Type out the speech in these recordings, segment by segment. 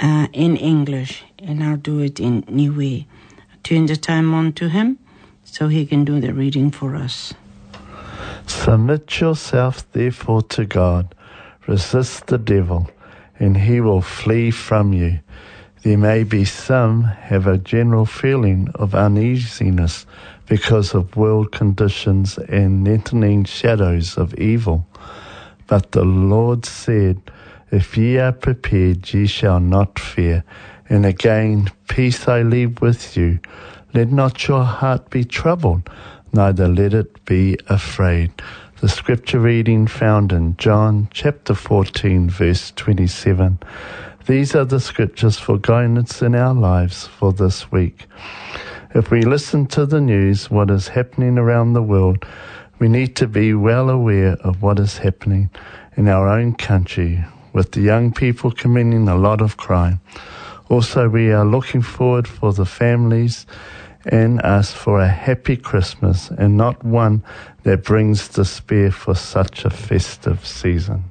uh, in English, and I'll do it in Way. Turn the time on to him so he can do the reading for us. Submit yourself, therefore, to God. Resist the devil, and he will flee from you. There may be some have a general feeling of uneasiness because of world conditions and lengthening shadows of evil. But the Lord said, If ye are prepared, ye shall not fear. And again, peace I leave with you. Let not your heart be troubled, neither let it be afraid. The scripture reading found in John chapter 14, verse 27. These are the scriptures for guidance in our lives for this week. If we listen to the news, what is happening around the world, we need to be well aware of what is happening in our own country, with the young people committing a lot of crime. Also, we are looking forward for the families and us for a happy Christmas and not one that brings despair for such a festive season.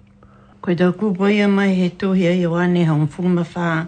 Koe tau kupo ia mai he tohi ai o ane hong fuma wha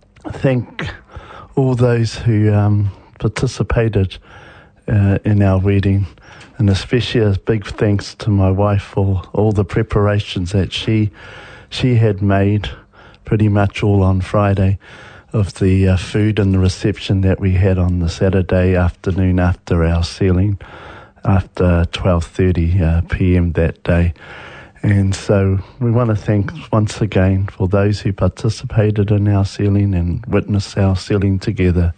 thank all those who um, participated uh, in our wedding. And especially a big thanks to my wife for all the preparations that she she had made pretty much all on Friday of the uh, food and the reception that we had on the Saturday afternoon after our sealing. after 12.30pm uh, that day. And so we want to thank once again for those who participated in our sealing and witnessed our sealing together,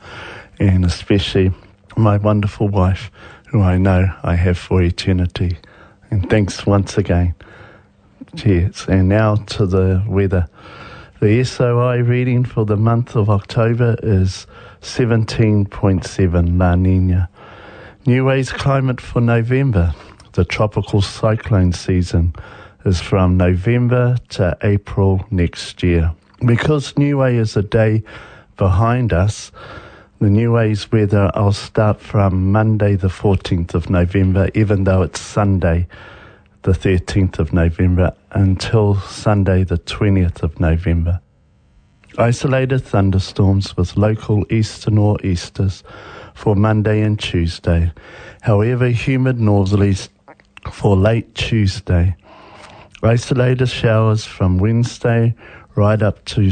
and especially my wonderful wife, who I know I have for eternity. And thanks once again. Cheers. And now to the weather. The SOI reading for the month of October is 17.7 La Nina. New climate for November. The tropical cyclone season is from November to April next year. Because New is a day behind us, the New weather I'll start from Monday the 14th of November, even though it's Sunday the 13th of November until Sunday the 20th of November. Isolated thunderstorms with local eastern or easters for Monday and Tuesday. However, humid northerlies for late Tuesday. Isolated showers from Wednesday right up to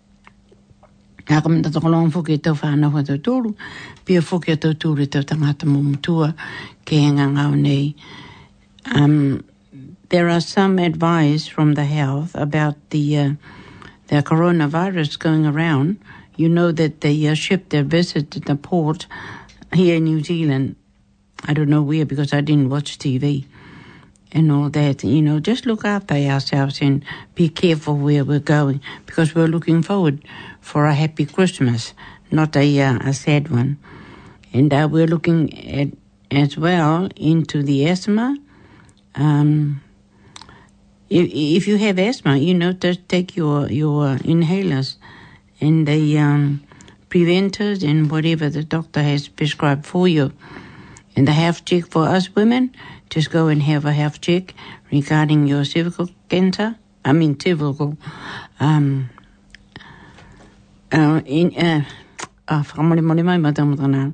Ka kama kolonga fuki e tau tau tūru, pia fuki tau tūru e tau tangata mumutua ke he nei. Um, there are some advice from the health about the, uh, the coronavirus going around. You know that they uh, shipped their visited the port here in New Zealand. I don't know where because I didn't watch TV and all that. You know, just look after ourselves and be careful where we're going because we're looking forward for a happy Christmas, not a uh, a sad one. And uh, we're looking at as well into the asthma. Um, if, if you have asthma, you know, just take your your inhalers and the um, preventers and whatever the doctor has prescribed for you. And the health check for us women just go and have a health check regarding your cervical cancer. I mean, cervical. Um, uh, in, uh, uh, ah, whamore more mai ma tamo tana.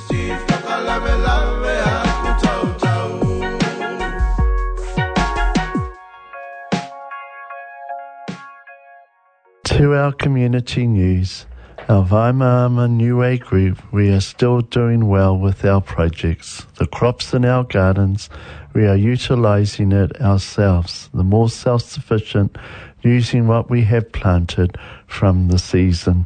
our community news, our Weimarama New Way group, we are still doing well with our projects. The crops in our gardens, we are utilizing it ourselves, the more self sufficient, using what we have planted from the season.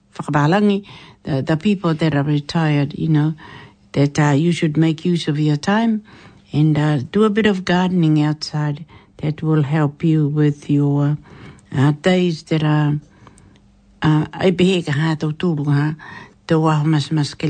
whakabalangi. The, people that are retired, you know, that uh, you should make use of your time and uh, do a bit of gardening outside that will help you with your uh, days that are uh, ai pehe ka hā tau tūru ha, tau aho mas mas ke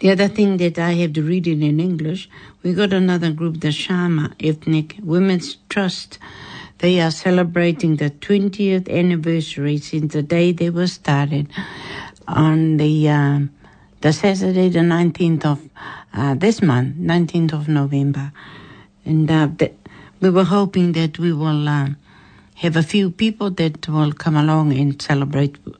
The other thing that I have to read it in English, we got another group, the Shama Ethnic Women's Trust. They are celebrating the 20th anniversary since the day they were started on the, uh, the Saturday, the 19th of uh, this month, 19th of November. And uh, the, we were hoping that we will um, have a few people that will come along and celebrate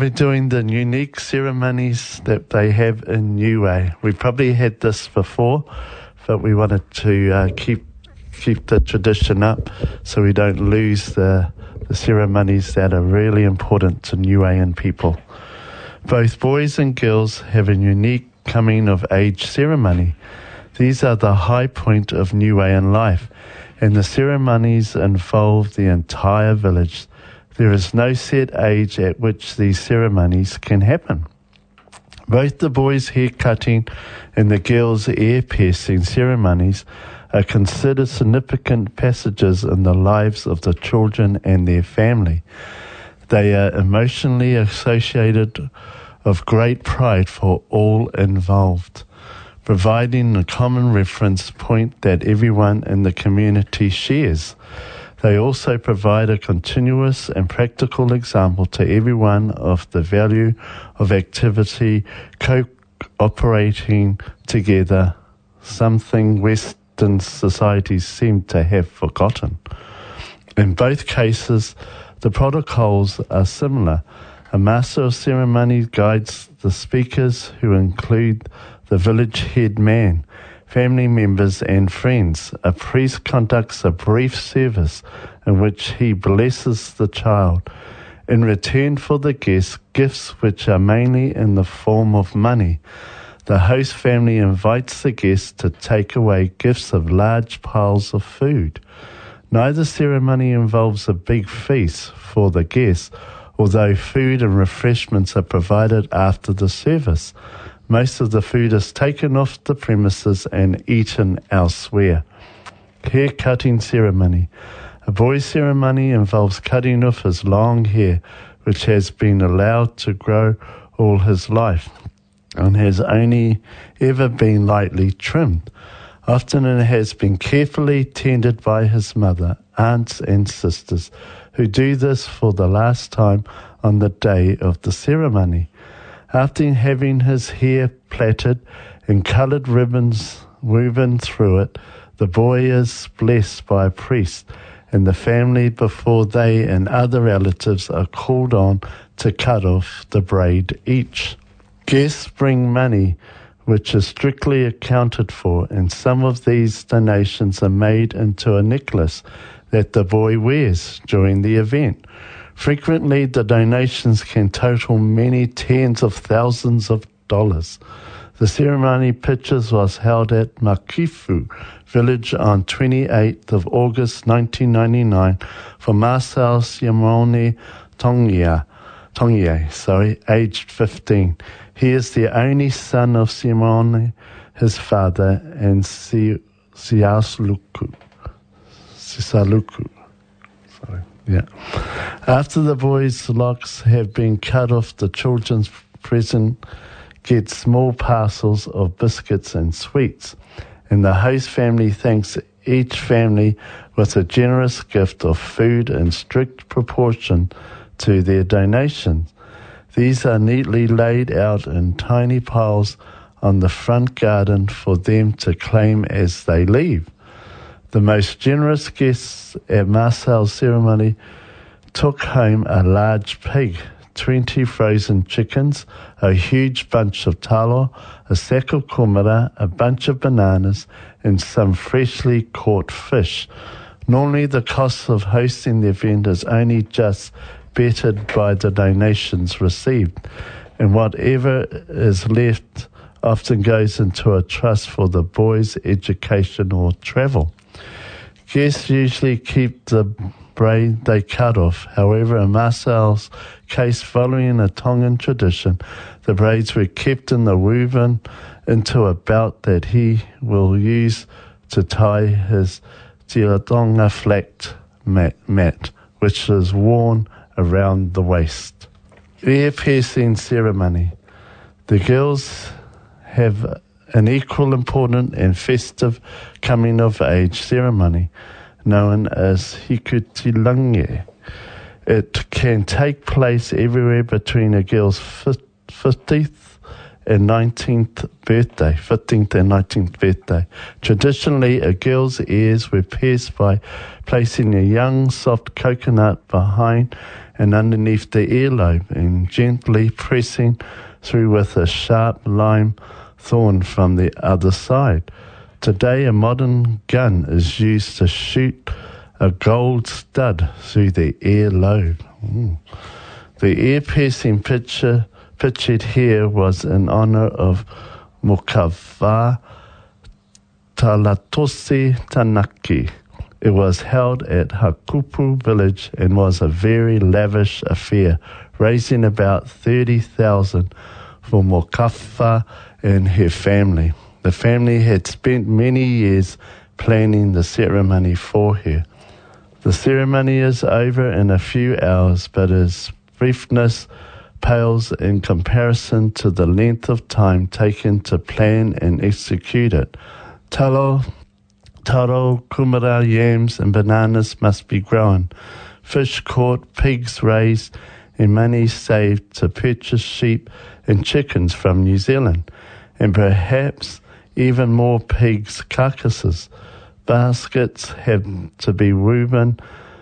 probably doing the unique ceremonies that they have in New Way. We probably had this before, but we wanted to uh, keep keep the tradition up so we don't lose the, the ceremonies that are really important to New Wayan people. Both boys and girls have a unique coming of age ceremony. These are the high point of New Wayan life, and the ceremonies involve the entire village. There is no set age at which these ceremonies can happen. Both the boys' hair cutting and the girls' ear piercing ceremonies are considered significant passages in the lives of the children and their family. They are emotionally associated of great pride for all involved, providing a common reference point that everyone in the community shares. They also provide a continuous and practical example to everyone of the value of activity co operating together, something Western societies seem to have forgotten. In both cases, the protocols are similar. A master of ceremony guides the speakers, who include the village head man family members and friends. A priest conducts a brief service in which he blesses the child. In return for the guests, gifts which are mainly in the form of money. The host family invites the guests to take away gifts of large piles of food. Neither ceremony involves a big feast for the guests, although food and refreshments are provided after the service. Most of the food is taken off the premises and eaten elsewhere. Hair cutting ceremony. A boy's ceremony involves cutting off his long hair, which has been allowed to grow all his life and has only ever been lightly trimmed. Often it has been carefully tended by his mother, aunts, and sisters, who do this for the last time on the day of the ceremony. after having his hair plaited and coloured ribbons woven through it, the boy is blessed by a priest and the family before they and other relatives are called on to cut off the braid each. Guests bring money, which is strictly accounted for, and some of these donations are made into a necklace that the boy wears during the event. Frequently, the donations can total many tens of thousands of dollars. The ceremony pictures was held at Makifu village on 28th of August 1999 for Marcel Siamone Tongia, Tongia, sorry, aged 15. He is the only son of Siamone, his father, and Siasluku. Sisaluku. Yeah. After the boys' locks have been cut off, the children's prison gets small parcels of biscuits and sweets, and the host family thanks each family with a generous gift of food in strict proportion to their donations. These are neatly laid out in tiny piles on the front garden for them to claim as they leave. the most generous guests at Marcel's ceremony took home a large pig, 20 frozen chickens, a huge bunch of talo, a sack of kumara, a bunch of bananas, and some freshly caught fish. Normally, the cost of hosting the event is only just bettered by the donations received, and whatever is left often goes into a trust for the boys' education or travel. Guests usually keep the braid they cut off. However, in Marcel's case, following a Tongan tradition, the braids were kept in the woven into a belt that he will use to tie his Tiratonga flat mat, mat, which is worn around the waist. Ear piercing ceremony. The girls have an equal important and festive coming of age ceremony known as Hikutilange. It can take place everywhere between a girl's 50th and 19th birthday, 15th and 19th birthday. Traditionally, a girl's ears were pierced by placing a young, soft coconut behind and underneath the earlobe and gently pressing through with a sharp lime thorn from the other side. Today, a modern gun is used to shoot a gold stud through the earlobe. Mm. The ear piercing picture pictured here was in honor of Mukava Talatosi Tanaki. It was held at Hakupu village and was a very lavish affair, raising about 30,000 for Mukava and her family. The family had spent many years planning the ceremony for her. The ceremony is over in a few hours, but its briefness pales in comparison to the length of time taken to plan and execute it. Talo, taro, kumara, yams, and bananas must be grown. Fish caught, pigs raised, and money saved to purchase sheep and chickens from New Zealand and perhaps even more pigs carcasses baskets had to be woven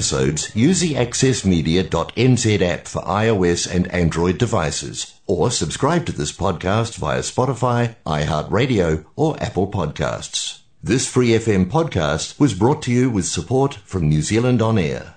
episodes, use the accessmedia.nz app for iOS and Android devices, or subscribe to this podcast via Spotify, iHeartRadio, or Apple Podcasts. This free FM podcast was brought to you with support from New Zealand On Air.